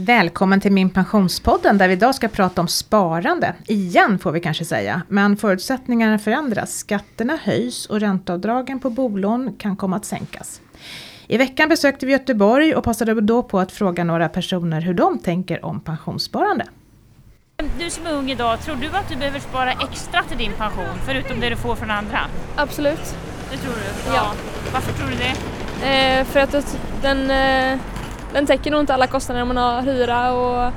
Välkommen till Min Pensionspodden där vi idag ska prata om sparande. Igen får vi kanske säga, men förutsättningarna förändras. Skatterna höjs och ränteavdragen på bolån kan komma att sänkas. I veckan besökte vi Göteborg och passade då på att fråga några personer hur de tänker om pensionssparande. Du som är ung idag, tror du att du behöver spara extra till din pension förutom det du får från andra? Absolut. Det tror du? Ja. Varför tror du det? Eh, för att den, eh, den täcker nog inte alla kostnader man har hyra och,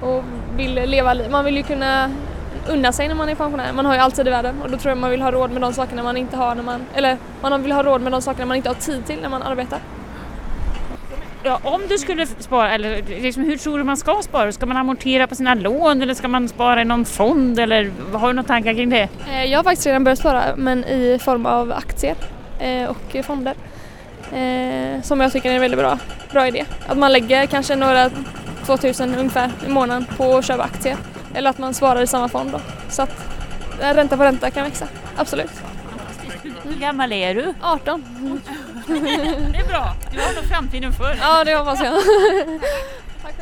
och vill leva Man vill ju kunna unna sig när man är pensionär. Man har ju alltid i världen och då tror jag man vill ha råd med de sakerna man inte har när man, eller man vill ha råd med de sakerna man inte har tid till när man arbetar. Ja, om du skulle spara, eller liksom, hur tror du man ska spara? Ska man amortera på sina lån eller ska man spara i någon fond eller har du några tankar kring det? Eh, jag har faktiskt redan börjat spara men i form av aktier eh, och fonder. Eh, som jag tycker är en väldigt bra, bra idé. Att man lägger kanske några 2000 ungefär i månaden på att köpa aktier. Eller att man sparar i samma fond då. Så att ränta på ränta kan växa. Absolut. Hur gammal är du? 18. det är bra. Du har nog framtiden för Ja, det hoppas jag. Tack.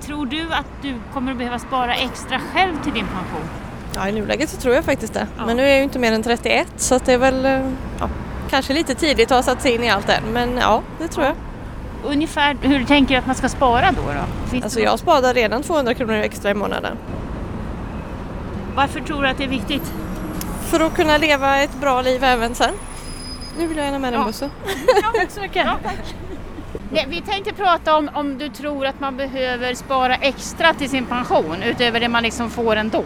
Tror du att du kommer att behöva spara extra själv till din pension? Ja, i nuläget så tror jag faktiskt det. Ja. Men nu är jag ju inte mer än 31 så det är väl ja, kanske lite tidigt att ha satt sig in i allt det. Men ja, det tror jag. Ungefär hur tänker du att man ska spara då? då? alltså jag sparar redan 200 kronor extra i månaden. Varför tror du att det är viktigt? För att kunna leva ett bra liv även sen. Nu vill jag gärna med den ja. bussen. Ja, tack så mycket. Ja, tack. Nej, vi tänkte prata om om du tror att man behöver spara extra till sin pension utöver det man liksom får ändå.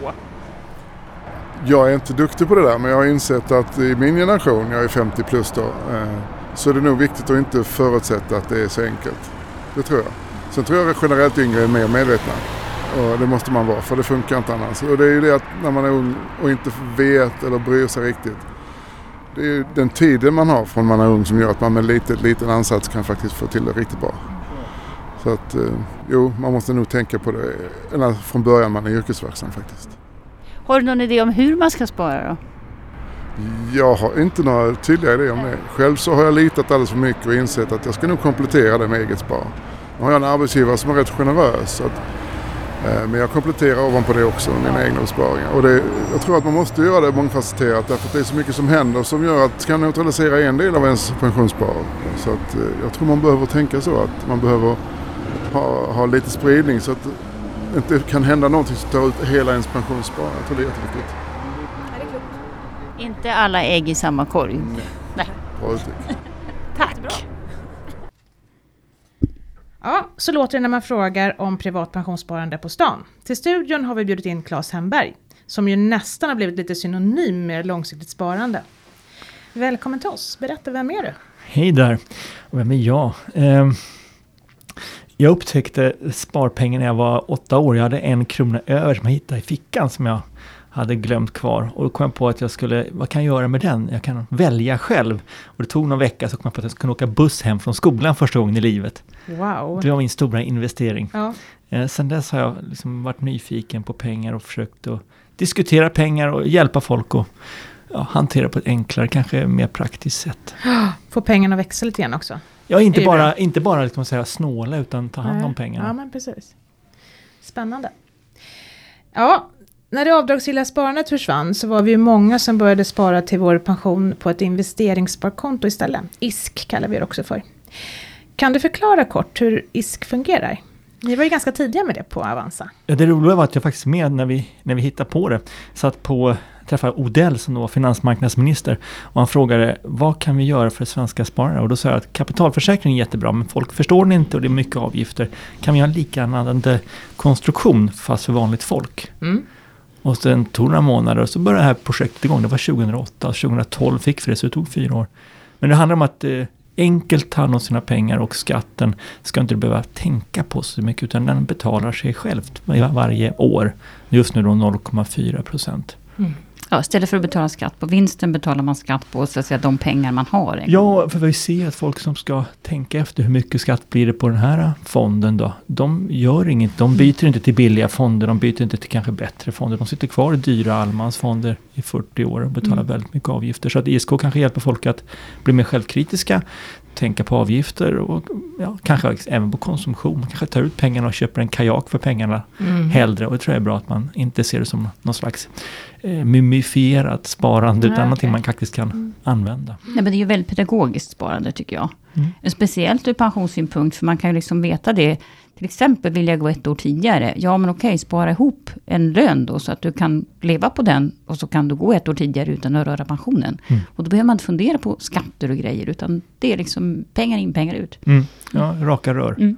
Jag är inte duktig på det där men jag har insett att i min generation, jag är 50 plus då, eh, så är det nog viktigt att inte förutsätta att det är så enkelt. Det tror jag. Sen tror jag att generellt yngre är mer medvetna. Och det måste man vara för det funkar inte annars. Och det är ju det att när man är ung och inte vet eller bryr sig riktigt. Det är ju den tiden man har från man är ung som gör att man med lite, liten ansats kan faktiskt få till det riktigt bra. Så att eh, jo, man måste nog tänka på det ända från början man är yrkesverksam faktiskt. Har du någon idé om hur man ska spara då? Jag har inte några tydliga idéer om det. Själv så har jag litat alldeles för mycket och insett att jag ska nog komplettera det med eget spar. Nu har jag en arbetsgivare som är rätt generös. Att, eh, men jag kompletterar ovanpå det också med mina egna besparingar. Och det, jag tror att man måste göra det mångfacetterat därför att det är så mycket som händer som gör att kan neutralisera en del av ens pensionsspar. Så att, eh, jag tror man behöver tänka så att man behöver ha, ha lite spridning så att inte kan hända någonting som tar ut hela ens pensionsspar. Jag tror det är jätteviktigt. Inte alla ägg i samma korg. Nej. Nej. Bra uttryck. Tack. Ja, så låter det när man frågar om privat pensionssparande på stan. Till studion har vi bjudit in Claes Hemberg, som ju nästan har blivit lite synonym med långsiktigt sparande. Välkommen till oss, berätta, vem är du? Hej där, vem är jag? Eh, jag upptäckte sparpengen när jag var åtta år. Jag hade en krona över som jag hittade i fickan som jag hade glömt kvar. Och då kom jag på att jag skulle, vad kan jag göra med den? Jag kan välja själv. Och det tog någon vecka så kom jag på att jag skulle åka buss hem från skolan första gången i livet. Wow! Det var min stora investering. Ja. Eh, sen dess har jag liksom varit nyfiken på pengar och försökt att diskutera pengar och hjälpa folk att ja, hantera på ett enklare, kanske mer praktiskt sätt. Få pengarna att växa lite grann också? Ja, inte bara, inte bara liksom säga snåla utan ta hand om pengarna. Ja, men precis. Spännande. Ja, när det avdragsgilla sparandet försvann så var vi ju många som började spara till vår pension på ett investeringssparkonto istället. ISK kallar vi det också för. Kan du förklara kort hur ISK fungerar? Ni var ju ganska tidiga med det på Avanza. Ja, det roliga var att jag faktiskt med när vi, när vi hittade på det. Satt på träffade Odell som då var finansmarknadsminister och han frågade vad kan vi göra för svenska sparare? Och då sa jag att kapitalförsäkring är jättebra men folk förstår det inte och det är mycket avgifter. Kan vi ha en liknande konstruktion fast för vanligt folk? Mm. Och sen tog det några månader och så började det här projektet igång. Det var 2008 och 2012 fick vi det så det tog fyra år. Men det handlar om att eh, enkelt ta hand om sina pengar och skatten ska inte behöva tänka på så mycket utan den betalar sig självt varje år. Just nu då 0,4 procent. Mm. Ja, istället för att betala skatt på vinsten betalar man skatt på så att säga, de pengar man har. Ja, för vi ser att folk som ska tänka efter hur mycket skatt blir det på den här fonden då. De gör inget, de byter inte till billiga fonder, de byter inte till kanske bättre fonder. De sitter kvar i dyra allemansfonder i 40 år och betalar mm. väldigt mycket avgifter. Så att ISK kanske hjälper folk att bli mer självkritiska tänka på avgifter och ja, kanske även på konsumtion. Man kanske tar ut pengarna och köper en kajak för pengarna Mm. hellre. Och det tror jag är bra att man inte ser det som någon slags eh, mumifierat sparande Nej, utan någonting man faktiskt kan använda. Nej, men det är ju väldigt pedagogiskt sparande tycker jag. Mm. Speciellt ur pensionssynpunkt, för man kan ju liksom veta det. Till exempel vill jag gå ett år tidigare. Ja, men okej, spara ihop en lön då, så att du kan leva på den. Och så kan du gå ett år tidigare utan att röra pensionen. Mm. Och då behöver man inte fundera på skatter och grejer, utan det är liksom pengar in, pengar ut. Mm. Ja, raka rör. Mm.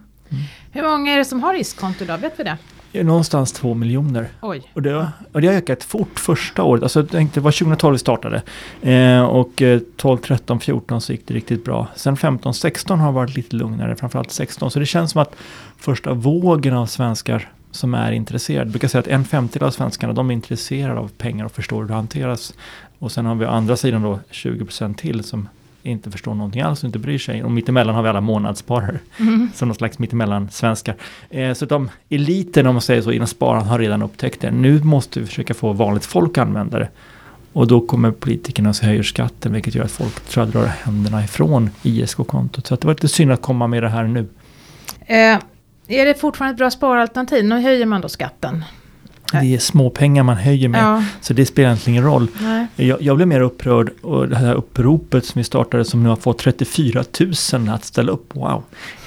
Hur många är det som har riskkonto idag? Vet vi det? Det är Någonstans två miljoner. Oj. Och det, har- och det har ökat fort första året. Alltså jag tänkte, det var 2012 vi startade. Eh, och eh, 12, 13, 14 så gick det riktigt bra. Sen 15, 16 har varit lite lugnare. Framförallt 16. Så det känns som att första vågen av svenskar som är intresserade. Jag brukar säga att en femtedel av svenskarna de är intresserade av pengar och förstår hur det hanteras. Och sen har vi å andra sidan då 20% till som inte förstår någonting alls och inte bryr sig. Och mittemellan har vi alla månadssparare. Mm. Som någon slags mittemellan svenskar. Eh, så de eliten om man säger så inom sparandet har redan upptäckt det. Nu måste vi försöka få vanligt folk att använda det. Och då kommer politikerna och höjer skatten vilket gör att folk tror jag drar händerna ifrån ISK-kontot. Så att det var lite synd att komma med det här nu. Eh, är det fortfarande ett bra sparalternativ? Nu höjer man då skatten. Det är små pengar man höjer med. Ja, Så det spelar egentligen ingen roll. nej. Jag, jag blev mer upprörd och det här uppropet som vi startade som nu har fått 34 000 att ställa upp. Wow!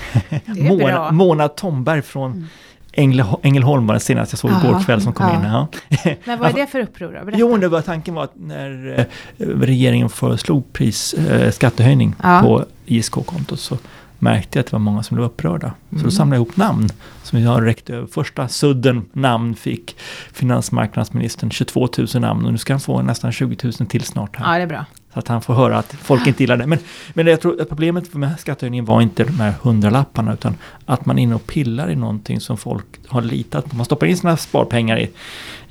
Mona. Mona Tomberg från Ängle, Ängelholm var den senaste jag såg igår kväll som kom ja. in. Ja. Men vad är det för uppror då? Berätta. Jo, det var tanken var att när eh, regeringen föreslog pris, eh, skattehöjning Ja. på ISK-kontot så märkte jag att det var många som blev upprörda. Så Mm. då samlade jag ihop namn som jag har räckt över. Första sudden namn fick finansmarknadsministern 22 000 namn och nu ska han få nästan 20 000 till snart här. Ja, det är bra. Så att han får höra att folk inte gillar det. Men, men jag tror att problemet med skattehöjningen var inte de här hundralapparna utan att man är inne och pillar i någonting som folk har litat på. Man stoppar in sina sparpengar i,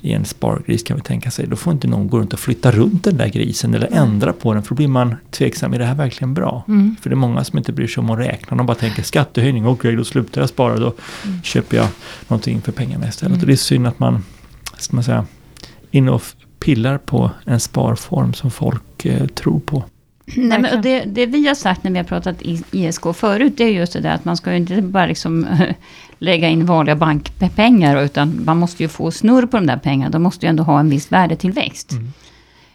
i en spargris kan vi tänka sig. Då får inte någon gå runt och flytta runt den där grisen eller ändra på den. För då blir man tveksam, är det här verkligen bra? Mm. För det är många som inte bryr sig om att räkna. De bara tänker skattehöjning, okej då slutar jag spara. Då köper jag någonting för pengarna istället. Mm. Och det är synd att man, ska man säga, inne och pillar på en sparform som folk eh, tror på. Nej, men, det, det vi har sagt när vi har pratat i ISK förut, det är just det där att man ska ju inte bara liksom lägga in vanliga bankpengar, utan man måste ju få snurr på de där pengarna. De måste ju ändå ha en viss värdetillväxt. Mm.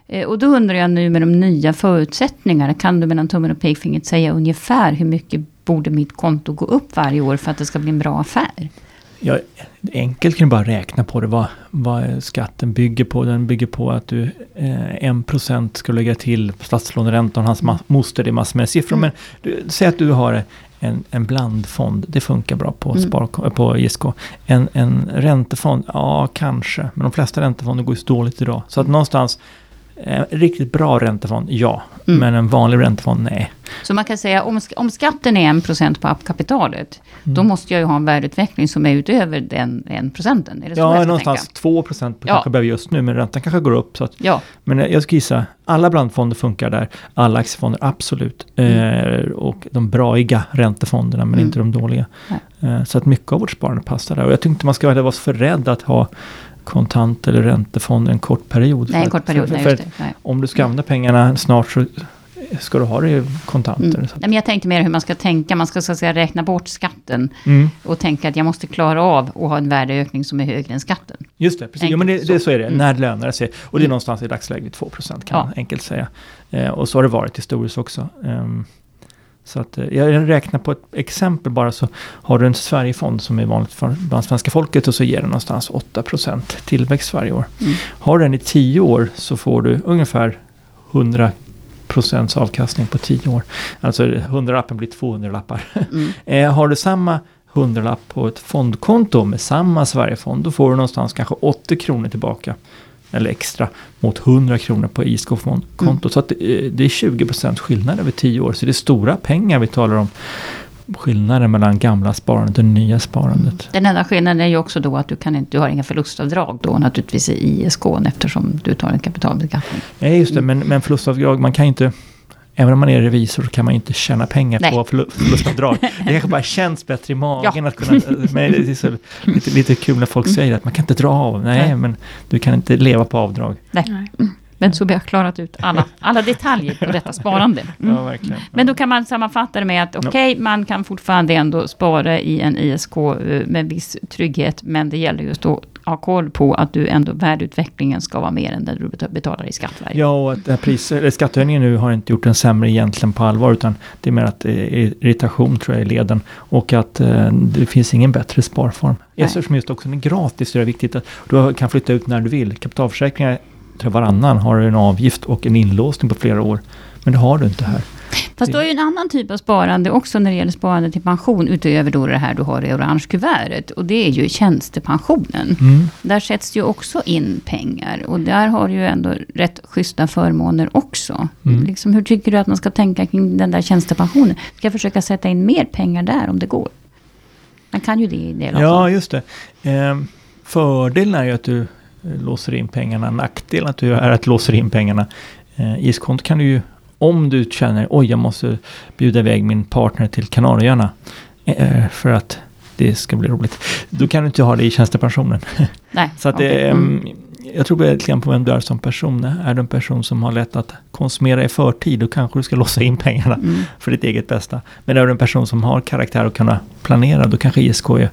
Eh, Och då undrar jag nu med de nya förutsättningarna, kan du mellan tummen och pekfingret säga ungefär hur mycket borde mitt konto gå upp varje år för att det ska bli en bra affär? Ja, enkelt kan du bara räkna på det, vad, vad skatten bygger på. Den bygger på att du eh, 1% ska lägga till statslåneräntan, hans ma- moster, det är massor med siffror. Mm. Men du, säg att du har en, en blandfond, det funkar bra på, Mm. spar, på ISK. En, en räntefond, ja kanske, men de flesta räntefonder går ju så dåligt idag. Så att någonstans, eh, riktigt bra räntefond, ja. Mm. Men en vanlig räntefond, nej. Så man kan säga om, om skatten är 1% på kapitalet, då Mm. måste jag ju ha en värdeutveckling som är utöver den 1%. Är det så jag Ja, ska någonstans tänka? 2% på Ja. kanske behöver just nu, men räntan kanske går upp. Så att Ja, Men jag ska gissa, alla blandfonder funkar där. Alla aktiefonder, absolut. Eh, och de braiga räntefonderna, men Mm. inte de dåliga. Eh, så att mycket av vårt sparande passar där. Och jag tycker inte man ska vara för rädd att ha kontant eller räntefonder en kort period. nej, en kort period. För, Nej, för det. Om du ska använda pengarna snart så ska du ha det i kontanter. Mm. Nej, men jag tänkte mer hur man ska tänka. Man ska så att säga räkna bort skatten mm. och tänka att jag måste klara av att ha en värdeökning som är högre än skatten. Just det, precis. Jo, men det, Enkelt det, så. är det. Mm. När lönar det sig? Och det är Mm. någonstans i dagsläget 2% kan Ja. man enkelt säga. Eh, och så har det varit historiskt också. Ehm, så att, eh, jag räknar på ett exempel bara så har du en Sverigefond som är vanligt för bland svenska folket och så ger den någonstans 8 tillväxt varje år. Mm. Har den i 10 år så får du ungefär 100 procents avkastning på 10 år. Alltså 100-lappen blir 200 lappar. Mm. Eh, har du samma hundralapp på ett fondkonto med samma Sverigefond, då får du någonstans kanske 80 kronor tillbaka. Eller extra mot 100 kronor på ISK-kontot. Mm. Så att det, det är 20% skillnad över 10 år. Så det är stora pengar vi talar om. Skillnaden mellan gamla sparandet och nya sparandet. Den enda skillnaden är ju också då att du, kan inte, du har inga förlustavdrag då naturligtvis i ISK eftersom du tar en kapitalbeskattning. Nej, just det. Mm. Men, men förlustavdrag, man kan ju inte... Även om man är revisor så kan man ju inte tjäna pengar Nej. på förlu- förlustavdrag. Det kanske bara känns bättre i magen att kunna... Men det är så lite, lite kul när folk säger att man kan inte dra av. Nej, Nej. men du kan inte leva på avdrag. Nej. Men så vi har klarat ut alla, alla detaljer på detta sparande. Mm. Ja, verkligen. Men då kan man sammanfatta det med att okej, okay, man kan fortfarande ändå spara i en ISK eh, med viss trygghet, men det gäller just att ha koll på att du ändå värdeutvecklingen ska vara mer än det du betalar i skatt varje Ja, och att pris, skattehöjningen nu har inte gjort den sämre egentligen på allvar, utan det är mer att är irritation tror jag i leden och att eh, det finns ingen bättre sparform. Eftersom just också den är gratis så är det viktigt att du kan flytta ut när du vill. Kapitalförsäkringar, tror varannan har en avgift och en inlåsning på flera år. Men det har du inte här. Fast du har ju en annan typ av sparande också när det gäller sparande till pension, utöver då det här du har i orange kuvertet. Och det är ju tjänstepensionen. Mm. Där sätts ju också in pengar. Och där har du ju ändå rätt schyssta förmåner också. Mm. Liksom, hur tycker du att man ska tänka kring den där tjänstepensionen? Ska jag försöka sätta in mer pengar där om det går? Man kan ju det i del Ja, just det. Eh, fördelen är ju att du låser in pengarna. Nackdelen att du är att låser in pengarna. Eh, IS-konto kan du ju om du känner oj jag måste bjuda iväg min partner till Kanarieöarna eh, för att det ska bli roligt. Då kan du inte ha det i tjänstepensionen. Nej, så att okay. det, mm. Jag tror lite grann på vem du är som person. Är du en person som har lätt att konsumera i förtid, då kanske du ska låsa in pengarna mm. för ditt eget bästa. Men är du en person som har karaktär och kan planera, då kanske ISK är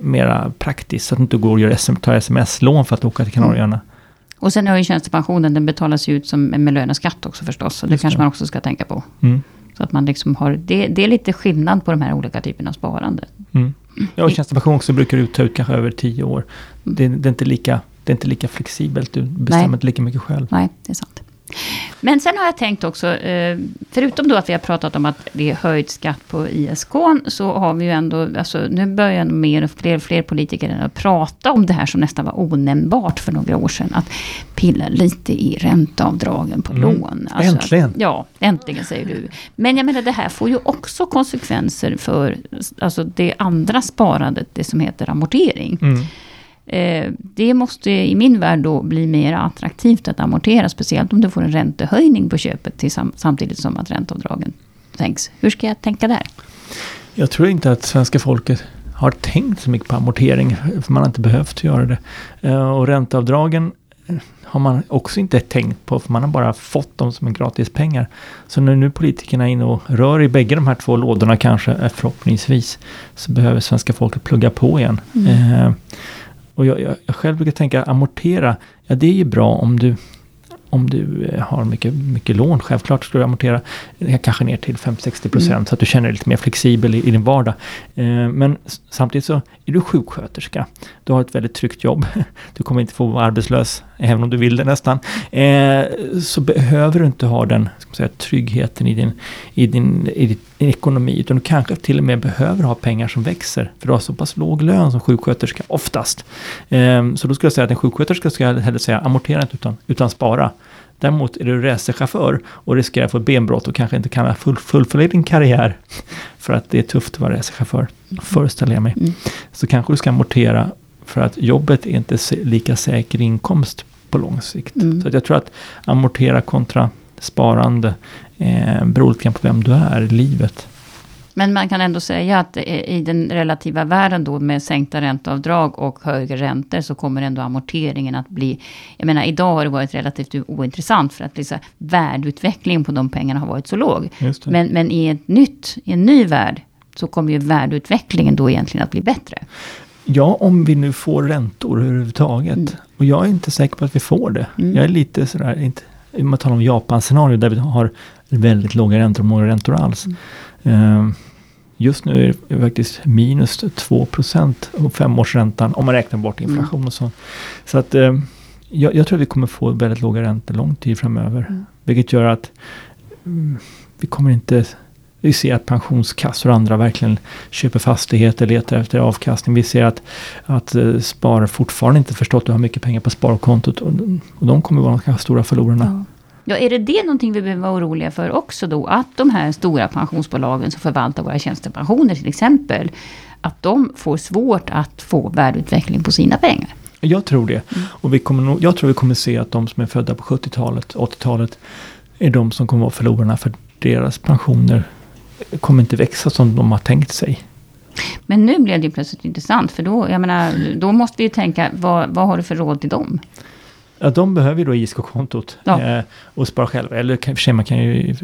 mera praktiskt. Så att du inte går och gör SM, tar sms-lån för att åka till Kanarieöarna. Mm. Och sen har ju tjänstepensionen, den betalas ju ut som, med löneskatt också förstås. Så det kanske man också ska tänka på. Mm. Så att man liksom har, det, det, är lite skillnad på de här olika typerna av sparande. Mm. Ja, och tjänstepension också brukar du ta ut kanske över tio år. Det, det, är inte lika, det är inte lika flexibelt, du bestämmer Nej. inte lika mycket själv. Nej, det är sant. Men sen har jag tänkt också, eh, förutom då att vi har pratat om att det är höjd skatt på ISK, så har vi ju ändå, alltså nu börjar mer och fler, fler politiker att prata om det här som nästan var onämnbart för några år sedan. Att pilla lite i ränteavdragen på mm. lån. Alltså äntligen! Ja, äntligen säger du. Men jag menar det här får ju också konsekvenser för alltså det andra sparandet, det som heter amortering. Mm. Eh, det måste i min värld då bli mer attraktivt att amortera, speciellt om du får en räntehöjning på köpet samtidigt som att ränteavdragen sänks. Hur ska jag tänka där? Jag tror inte att svenska folket har tänkt så mycket på amortering, för man har inte behövt göra det. Eh, och ränteavdragen eh, har man också inte tänkt på, för man har bara fått dem som en gratis pengar. Så när nu politikerna är inne och rör i bägge de här två lådorna kanske, förhoppningsvis, så behöver svenska folket plugga på igen. Mm. Och jag, jag, jag själv brukar tänka amortera, ja det är ju bra om du om du eh, har mycket, mycket lån, självklart ska du amortera kanske ner till 5-60 procent mm. så att du känner dig lite mer flexibel i, i din vardag. Eh, men samtidigt så är du sjuksköterska. Du har ett väldigt tryggt jobb. Du kommer inte få vara arbetslös, även om du vill det nästan. Eh, så behöver du inte ha den ska säga, tryggheten i din, i, din, i din ekonomi, utan du kanske till och med behöver ha pengar som växer. För du har så pass låg lön som sjuksköterska, oftast. Eh, så då skulle jag säga att en sjuksköterska ska hellre säga amortera inte utan, utan spara. Däremot är du racerchaufför och riskerar att få ett benbrott och kanske inte kan full, fullfölja din karriär. För att det är tufft att vara racerchaufför, mm. föreställer jag mig. Mm. Så kanske du ska amortera för att jobbet är inte lika säker inkomst på lång sikt. Mm. Så jag tror att amortera kontra sparande eh, beror lite grann på vem du är i livet. Men man kan ändå säga att i den relativa världen då med sänkta ränteavdrag och högre räntor så kommer ändå amorteringen att bli... Jag menar idag har det varit relativt ointressant för att liksom, värdeutvecklingen på de pengarna har varit så låg. Men, men i, ett nytt, i en ny värld så kommer ju värdeutvecklingen då egentligen att bli bättre. Ja, om vi nu får räntor överhuvudtaget. Mm. Och jag är inte säker på att vi får det. Mm. Jag är lite sådär, inte, om man talar om Japan-scenario där vi har väldigt låga räntor, några räntor alls. Mm. Uh, Just nu är det faktiskt minus 2 procent och femårsräntan om man räknar bort mm. inflation och så. Så att eh, jag, jag, tror att vi kommer få väldigt låga räntor lång tid framöver. Mm. Vilket gör att mm, vi kommer inte vi ser att pensionskassor och andra verkligen köper fastigheter, letar efter avkastning. Vi ser att, att uh, spar fortfarande inte förstått att du har mycket pengar på sparkontot. Och, och de kommer vara de kanske stora förlorarna. Ja. Ja, är det det någonting vi behöver vara oroliga för också då? Att de här stora pensionsbolagen som förvaltar våra tjänstepensioner till exempel, att de får svårt att få värdeutveckling på sina pengar? Jag tror det. Mm. Och vi kommer jag tror vi kommer se att de som är födda på 70-talet, 80-talet, är de som kommer vara förlorarna för deras pensioner kommer inte växa som de har tänkt sig. Men nu blev det plötsligt intressant, för då, jag menar, då måste vi ju tänka, vad, vad har du för råd till dem? Ja, de behöver ju då ISK-kontot Ja. eh, och spara själva. Eller kan- för sig, man kan ju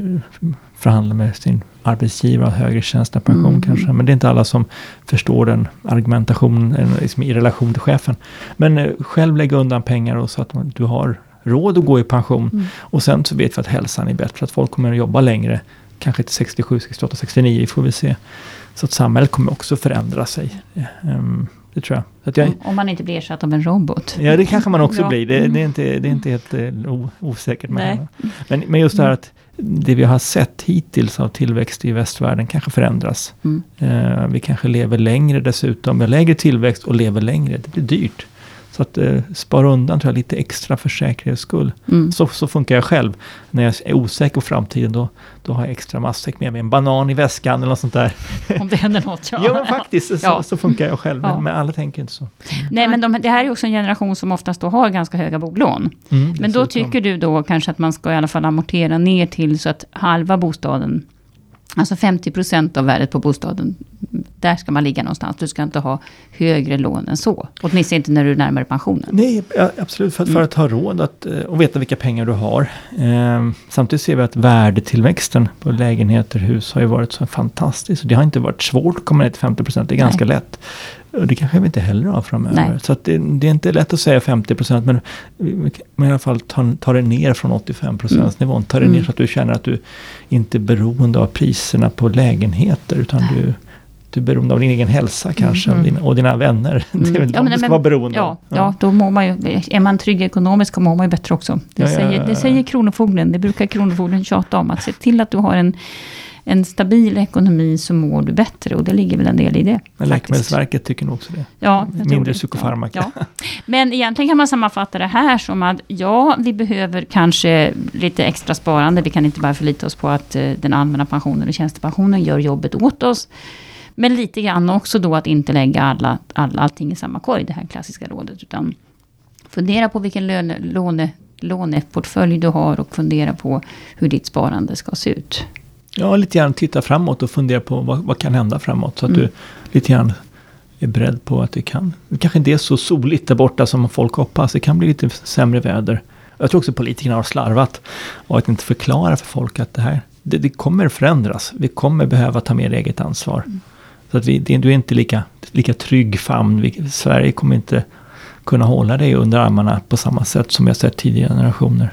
förhandla med sin arbetsgivare, högre tjänstepension Mm. kanske. Men det är inte alla som förstår den argumentationen eh, liksom i relation till chefen. Men eh, själv lägga undan pengar och så att man, du har råd att gå i pension. Mm. Och sen så vet vi att hälsan är bättre, att folk kommer att jobba längre. Kanske till 67, 68, 69, vi får vi se. Så att samhället kommer också förändra sig. Eh, ehm, det tror jag. Jag Om, om man inte blir ersatt av en robot. Ja, det kanske man också Ja. blir. Det, det, är inte, det är inte helt eh, o, osäkert. Men, men just det här att det vi har sett hittills av tillväxt i västvärlden kanske förändras. Mm. Eh, vi kanske lever längre dessutom. Vi har lägre tillväxt och lever längre. Det blir dyrt. Så att eh, spara undan tror jag lite extra för säkerhets skull. Mm. Så, så funkar jag själv. När jag är osäker på framtiden då, då har jag extra matsäck med mig. En banan i väskan eller något sånt där. Om det händer något. Ja. Ja men faktiskt, så, Ja. så funkar jag själv. Men, Ja. men alla tänker inte så. Nej, men de, det här är också en generation som oftast då har ganska höga bolån. Mm, Men då tycker du då kanske att man ska i alla fall amortera ner till så att halva bostaden, alltså 50 procent av värdet på bostaden, där ska man ligga någonstans. Du ska inte ha högre lån än så. Åtminstone inte när du är närmare pensionen. Nej, absolut. För, att- för att ha råd att, eh, och veta vilka pengar du har. Ehm, samtidigt ser vi att värdetillväxten på lägenheter, hus har ju varit så fantastisk. Det har inte varit svårt att komma ner till 50 procent. Det är ganska lätt. Och det kanske vi inte heller har framöver. Nej. Så det, det är inte lätt att säga 50 procent. Men, men i alla fall ta, ta det ner från 85 procents nivån. Ta det ner Mm. så att du känner att du inte är beroende av priserna på lägenheter. Utan du, du är beroende av din egen hälsa kanske. Mm. Och, dina, och dina vänner. Det är väl Ja, men- du ska men- vara beroende Ja, av. ja, då mår man ju, är man trygg ekonomiskt mår man ju bättre också. Det, Ja, ja, säger, ja, ja. det säger Kronofogden, det brukar Kronofogden tjata om. Att se till att du har en, en stabil ekonomi så mår du bättre. Och det ligger väl en del i det. Men. Läkemedelsverket tycker nog också det. Ja, Mindre psykofarmaka. Ja. Men egentligen kan man sammanfatta det här som att ja, vi behöver kanske lite extra sparande. Vi kan inte bara förlita oss på att eh, den allmänna pensionen och tjänstepensionen gör jobbet åt oss. Men lite grann också då att inte lägga alla, alla, allting i samma korg, det här klassiska rådet. Utan fundera på vilken löne, låne, låneportfölj du har och fundera på hur ditt sparande ska se ut. Ja, lite grann titta framåt och fundera på vad, vad kan hända framåt. Så att Mm. du lite grann är beredd på att det kan. Det kanske inte är så soligt där borta som folk hoppas. Det kan bli lite sämre väder. Jag tror också politikerna har slarvat och att inte förklara för folk att det här det, det kommer förändras. Vi kommer behöva ta mer eget ansvar. Mm. Så att vi, det, du är inte lika, lika trygg famn. Vi, Sverige kommer inte kunna hålla dig under armarna på samma sätt som vi har sett tidigare generationer.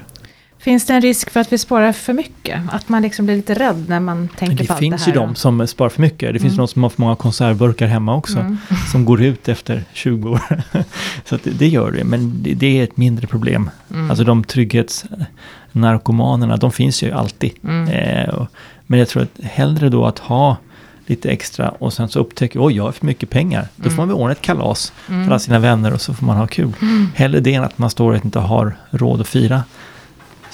Finns det en risk för att vi sparar för mycket? Att man liksom blir lite rädd när man tänker Det på allt finns det ju här? de som sparar för mycket. Det finns Mm. de som har för många konservburkar hemma också. Mm. Som går ut efter 20 år. Så det, det gör det, men det, det är ett mindre problem. Mm. Alltså de trygghetsnarkomanerna, de finns ju alltid. Mm. Eh, och, men jag tror att hellre då att ha lite extra och sen så upptäcker oj jag har för mycket pengar. Då får man väl ordna ett kalas för alla sina vänner och så får man ha kul. Hellre det än att man står och inte har råd att fira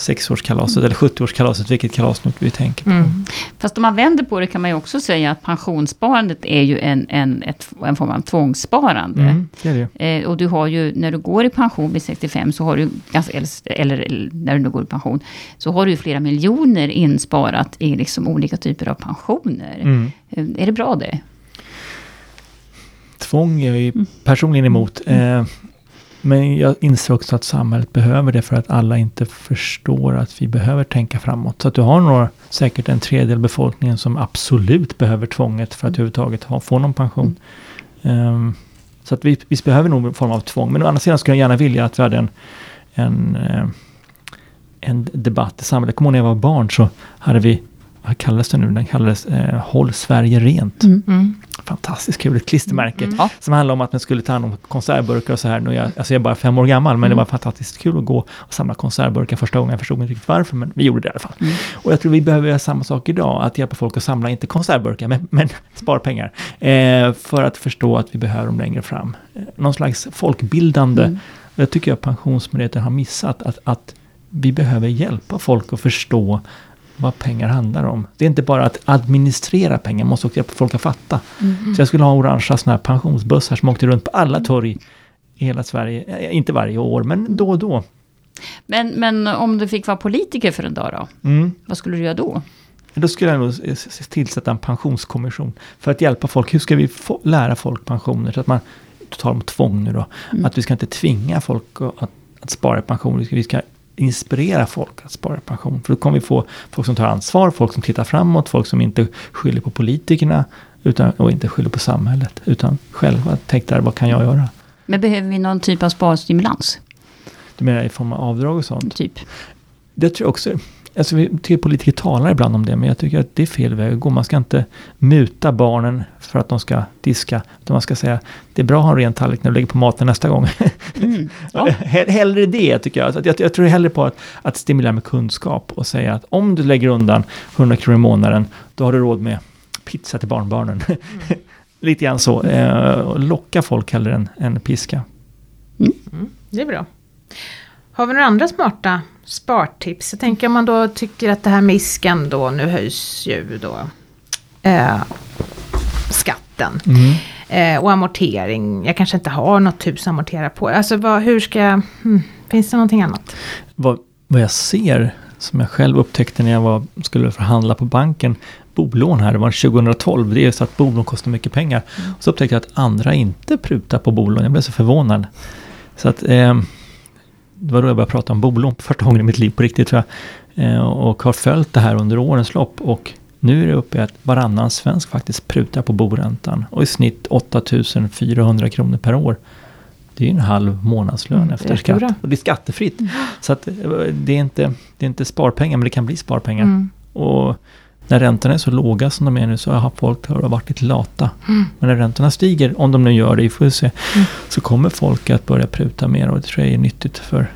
sexårskalaset eller 70-årskalaset, vilket kalas nu vi tänker på. Mm. Fast om man vänder på det kan man ju också säga att pensionssparandet är ju en, en, ett, en form av tvångssparande. Mm, det är det. Eh, och du har ju, när du går i pension vid 65, så har du, ganska, eller, eller när du nu går i pension, så har du ju flera miljoner insparat i liksom olika typer av pensioner. Mm. Eh, är det bra det? Tvång är jag Mm. ju personligen emot. Eh, men jag inser också att samhället behöver det för att alla inte förstår att vi behöver tänka framåt. Så att du har några, säkert en tredjedel av befolkningen som absolut behöver tvånget för att överhuvudtaget ha, få någon pension. Eh, så att vi, vi behöver nog en form av tvång. Men å andra sidan skulle jag gärna vilja att vi hade en, en, eh, en debatt i samhället. Jag kommer ihåg när jag var barn så hade vi, vad kallades det nu? Den kallades eh, Håll Sverige rent. Mm. Fantastiskt kul, ett klistermärke. Mm. Ja. Som handlar om att man skulle ta hand om konservburkar och så här. Nu är jag, alltså jag är bara fem år gammal, men det var fantastiskt kul att gå och samla konservburkar första gången. Jag förstod inte riktigt varför, men vi gjorde det i alla fall. Mm. Och jag tror vi behöver göra samma sak idag, att hjälpa folk att samla, inte konservburkar, men, men sparpengar. Eh, för att förstå att vi behöver dem längre fram. Eh, någon slags folkbildande. Mm. Jag tycker att Pensionsmyndigheten har missat att, att vi behöver hjälpa folk att förstå vad pengar handlar om. Det är inte bara att administrera pengar, man måste också hjälpa folk att fatta. Mm. Så jag skulle ha orangea såna här pensionsbussar som åkte runt på alla torg i hela Sverige. Eh, Inte varje år, men då och då. Men, men om du fick vara politiker för en dag då? Mm. Vad skulle du göra då? Då skulle jag nog tillsätta en pensionskommission. För att hjälpa folk. Hur ska vi få, lära folk pensioner? Så att man, på tal om tvång nu då. Mm. Att vi ska inte tvinga folk att, att, att spara i pension. Vi ska, vi ska inspirera folk att spara pension. För då kommer vi få folk som tar ansvar, folk som tittar framåt, folk som inte skyller på politikerna utan, och inte skyller på samhället. Utan själva tänkte vad kan jag göra? Men behöver vi någon typ av sparstimulans? Du menar i form av avdrag och sånt? Typ. Det tror jag också. Alltså, vi tycker politiker talar ibland om det, men jag tycker att det är fel väg att gå. Man ska inte muta barnen för att de ska diska. Utan man ska säga, det är bra att ha en ren tallrik när du lägger på maten nästa gång. Mm. Ja. Hellre det, tycker jag. Så att jag. Jag tror hellre på att, att stimulera med kunskap och säga att om du lägger undan 100 kronor i månaden, då har du råd med pizza till barnbarnen. Mm. Lite grann så. Eh, locka folk hellre än, än piska. Mm. Det är bra. Har vi några andra smarta spartips? Jag tänker om man då tycker att det här med iskan då, nu höjs ju då eh, skatten. Mm. Eh, och amortering, jag kanske inte har något hus att amortera på. Alltså vad, hur ska jag, hmm, finns det någonting annat? Vad, vad jag ser, som jag själv upptäckte när jag var, skulle förhandla på banken, bolån här, det var 2012, det är så att bolån kostar mycket pengar. Mm. Så upptäckte jag att andra inte prutar på bolån, jag blev så förvånad. Så att eh, det var då jag började prata om bolån på första gången i mitt liv på riktigt tror jag. Eh, och har följt det här under årens lopp och nu är det uppe i att varannan svensk faktiskt prutar på boräntan. Och i snitt 8400 kronor per år. Det är ju en halv månadslön Mm, efter skatt. Och det är skattefritt. Så att eh, det är, inte, det är inte sparpengar, men det kan bli sparpengar. Mm. Och när räntorna är så låga som de är nu så har folk har varit lite lata. Mm. Men när räntorna stiger, om de nu gör det, vi får se, Mm. så kommer folk att börja pruta mer och det tror jag är nyttigt för,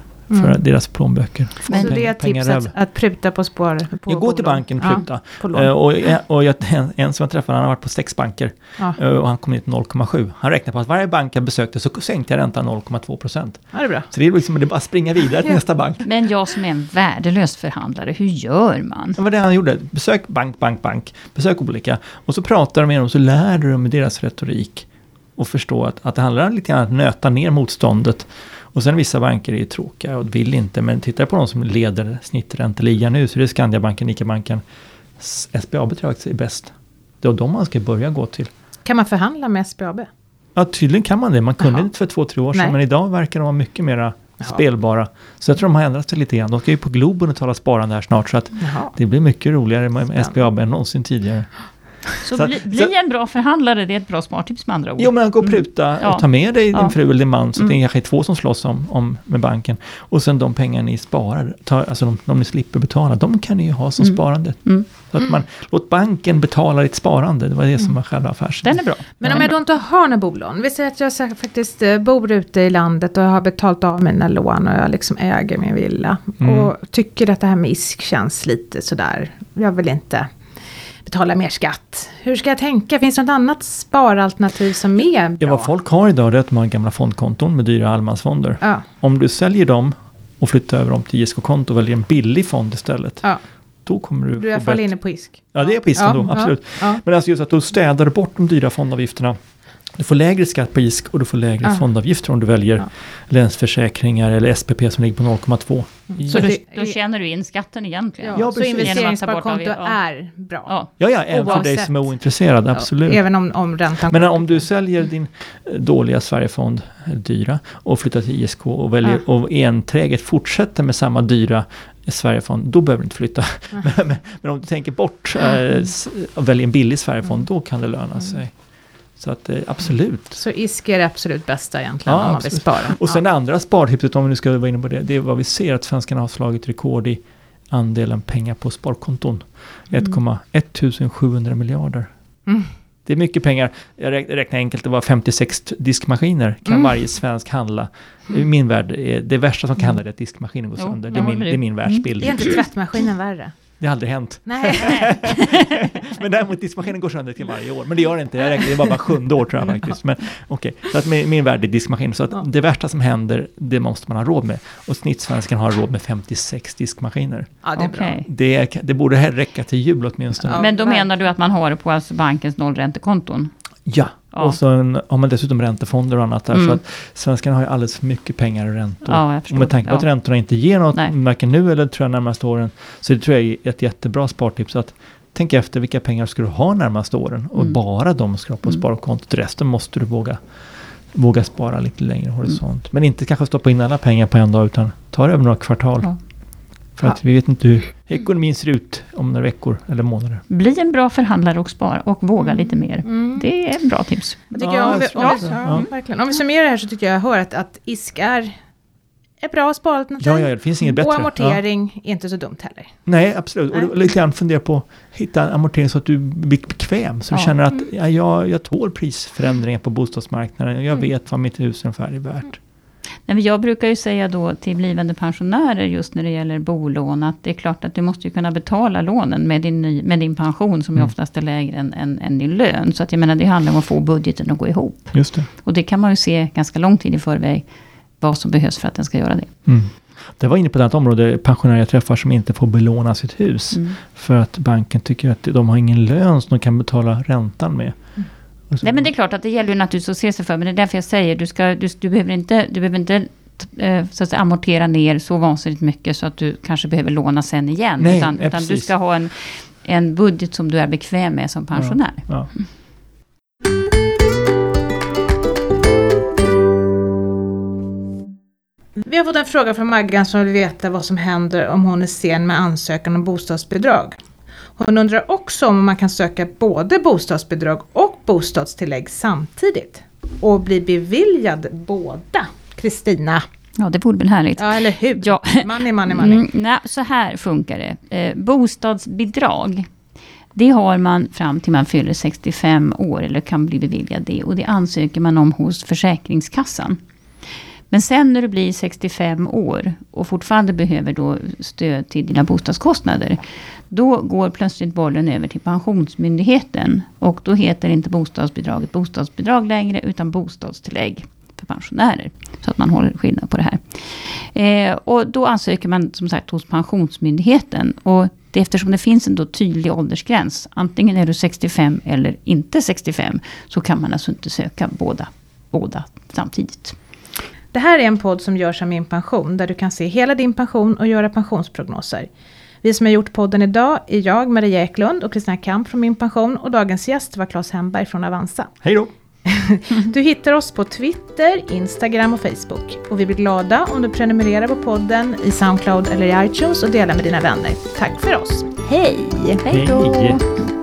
för Mm. deras plånböcker. Få Så det är ett pengar tips över. att, att pruta på spar? På Jag går till banken och Ja, pruta. lån. Eh, och, och jag, en, en som jag träffade, han har varit på sex banker. Ja. eh, Och han kom ner till 0,7. Han räknade på att varje bank jag besökte så sänkte jag räntan 0,2 procent. ja, det är bra. Så det är liksom det är bara att springa vidare till Ja. nästa bank. Men jag som är en värdelös förhandlare, hur gör man? Det var det han gjorde. Besök bank, bank, bank. Besök olika. Och så pratar du med dem så lär du dem deras retorik. Och förstå att, att det handlar lite grann om att nöta ner motståndet. Och sen vissa banker är ju tråkiga och vill inte. Men titta på de som leder snittränteligan nu. Så det är Skandiabanken, ICA-banken. SBAB tror jag är bäst. Det är de man ska börja gå till. Kan man förhandla med SBAB? Ja, tydligen kan man det. Man kunde Jaha. inte för två, tre år sedan. Nej. Men idag verkar de vara mycket mera Jaha. spelbara. Så jag tror de har ändrat sig lite grann. De ska ju på Globen och tala sparande här snart. Så att Jaha. det blir mycket roligare med Spännande. SBAB än någonsin tidigare. Så, Så- bli, så- bli en bra förhandlare, det är ett bra spartips med andra ord. Jo men gå och pruta Ja. och ta med dig din Ja. fru eller din man så att det Mm. kanske är två som slåss om, om med banken. Och sen de pengar ni sparar, ta, alltså de, de ni slipper betala, de kan ni ju ha som Mm. sparande. Mm. Så att man, låt banken betala ditt sparande, det var det som var själva affärsidén. Den är bra. Men om är jag då inte har några bolån. Vi säger att jag så- faktiskt eh, bor ute i landet och har betalt av mina lån och jag liksom äger min villa. Mm. Och tycker att det här med ISK känns lite sådär. Jag vill inte betala mer skatt. Hur ska jag tänka? Finns det något annat sparalternativ som är bra? Ja, vad folk har idag är att man har gamla fondkonton med dyra allemansfonder. Ja, Om du säljer dem och flyttar över dem till ISK-konto och väljer en billig fond istället. ja. Då kommer du du är i alla fall inne på ISK. Ja, det är på ISK då, absolut. Ja, Men alltså just att då städar du bort de dyra fondavgifterna. Du får lägre skatt på ISK och du får lägre Ja. fondavgifter om du väljer Ja. Länsförsäkringar eller SPP som ligger på 0,2. Så då, det- då tjänar du in skatten egentligen. ja. Ja, så precis. investeringssparkonto är bra. Ja. Ja, ja, även för dig Oavsett. som är ointresserad, absolut. Ja, även om, om räntan Men om du säljer din eh, dåliga Sverigefond, eller dyra, och flyttar till ISK och, väljer, och enträget fortsätter med samma dyra Sverigefond, då behöver du inte flytta. men, men, men om du tänker bort eh, och väljer en billig Sverigefond, då kan det löna sig. Så att eh, absolut. Så ISK är det absolut bästa egentligen Ja, om man vill spara. Och sen ja. det andra spartipset, om vi nu ska vara inne på det, det är vad vi ser att svenskarna har slagit rekord i andelen pengar på sparkonton. 1,1 700 miljarder. Mm. Det är mycket pengar. Jag räk- räknar enkelt, det var 56 diskmaskiner kan Mm. varje svensk handla. I min värld, är det värsta som kan hända är att diskmaskinen går Jo, sönder. jag Det är min, det det. är min världsbild. Är inte tvättmaskinen värre? Det har aldrig hänt. Nej. Men däremot diskmaskinen går sönder till varje år. Men det gör det inte. Jag räknar, det var bara sjunde år tror jag faktiskt. Men okej, så att min, min värld är diskmaskin. Så att Ja. det värsta som händer, det måste man ha råd med. Och snittsvensken har råd med 56 diskmaskiner. Ja, det är bra. Okej. Det, det borde här räcka till jul åtminstone. Ja. Men då menar du att man har det på alltså bankens nollräntekonton? Ja. Och så en, har man dessutom räntefonder och annat där. Mm. Så att svenskarna har ju alldeles för mycket pengar i räntor. Ja, och med tanke på att ja. räntorna inte ger något, Nej. varken nu eller tror jag närmaste åren. Så det tror jag är ett jättebra spartips. Att tänk efter vilka pengar ska du ha närmaste åren. Och Mm. bara de ska på Mm. sparkontot. Resten måste du våga våga spara lite längre horisont. Men inte kanske stoppa in alla pengar på en dag utan ta det över några kvartal. Ja. För att vi vet inte hur ekonomin ser ut om några veckor eller månader. Bli en bra förhandlare och spara och våga lite mer. Mm. Det är ett bra tips. Jag tycker Ja, om, vi, om, vi, ja. ja, verkligen. om vi summerar det här så tycker jag hör att, att ISK är ett bra sparalternativ. Ja, ja, det finns inget bättre. Och Ja. amortering är inte så dumt heller. Nej, absolut. Nej. Och lite grann fundera på att hitta en amortering så att du blir bekväm. Så du Ja. känner att ja, jag, jag tål prisförändringar på bostadsmarknaden. Jag Mm. vet vad mitt hus ungefär är värt. Nej, jag brukar ju säga då till blivande pensionärer just när det gäller bolån att det är klart att du måste ju kunna betala lånen med din, ny, med din pension som ju Mm. oftast är lägre än, än, än din lön. Så att jag menar det handlar om att få budgeten att gå ihop. Just det. Och det kan man ju se ganska lång tid i förväg vad som behövs för att den ska göra det. Mm. Det var inne på ett område, pensionärer jag träffar som inte får belåna sitt hus. Mm. För att banken tycker att de har ingen lön som de kan betala räntan med. Och så- Nej men det är klart att det gäller ju naturligtvis att se sig för. Men det är därför jag säger, du, ska, du, du behöver inte, du behöver inte eh, så att säga, amortera ner så vansinnigt mycket så att du kanske behöver låna sen igen. Nej, utan ja, utan du ska ha en, en budget som du är bekväm med som pensionär. Ja. Vi har fått en fråga från Maggan som vill veta vad som händer om hon är sen med ansökan om bostadsbidrag. Hon undrar också om man kan söka både bostadsbidrag och bostadstillägg samtidigt. Och bli beviljad båda. Kristina. Ja, det vore väl härligt. Ja, eller hur? Ja. Money, money, money. Mm, nej, så här funkar det. Eh, bostadsbidrag, det har man fram till man fyller 65 år, eller kan bli beviljad det. Och det ansöker man om hos Försäkringskassan. Men sen när du blir 65 år och fortfarande behöver då stöd till dina bostadskostnader. Då går plötsligt bollen över till Pensionsmyndigheten. Och då heter inte bostadsbidraget bostadsbidrag längre, utan bostadstillägg för pensionärer. Så att man håller skillnad på det här. Eh, och då ansöker man som sagt hos Pensionsmyndigheten. Och det, eftersom det finns en då tydlig åldersgräns, antingen är du 65 eller inte 65, så kan man alltså inte söka båda, båda samtidigt. Det här är en podd som görs av Min Pension, där du kan se hela din pension och göra pensionsprognoser. Vi som har gjort podden idag är jag, Maria Eklund och Kristina Kamp från Min Pension och dagens gäst var Claes Hemberg från Avanza. Hej då! Du hittar oss på Twitter, Instagram och Facebook. Och vi blir glada om du prenumererar på podden i Soundcloud eller i iTunes och delar med dina vänner. Tack för oss. Hej! Hej då! Hej.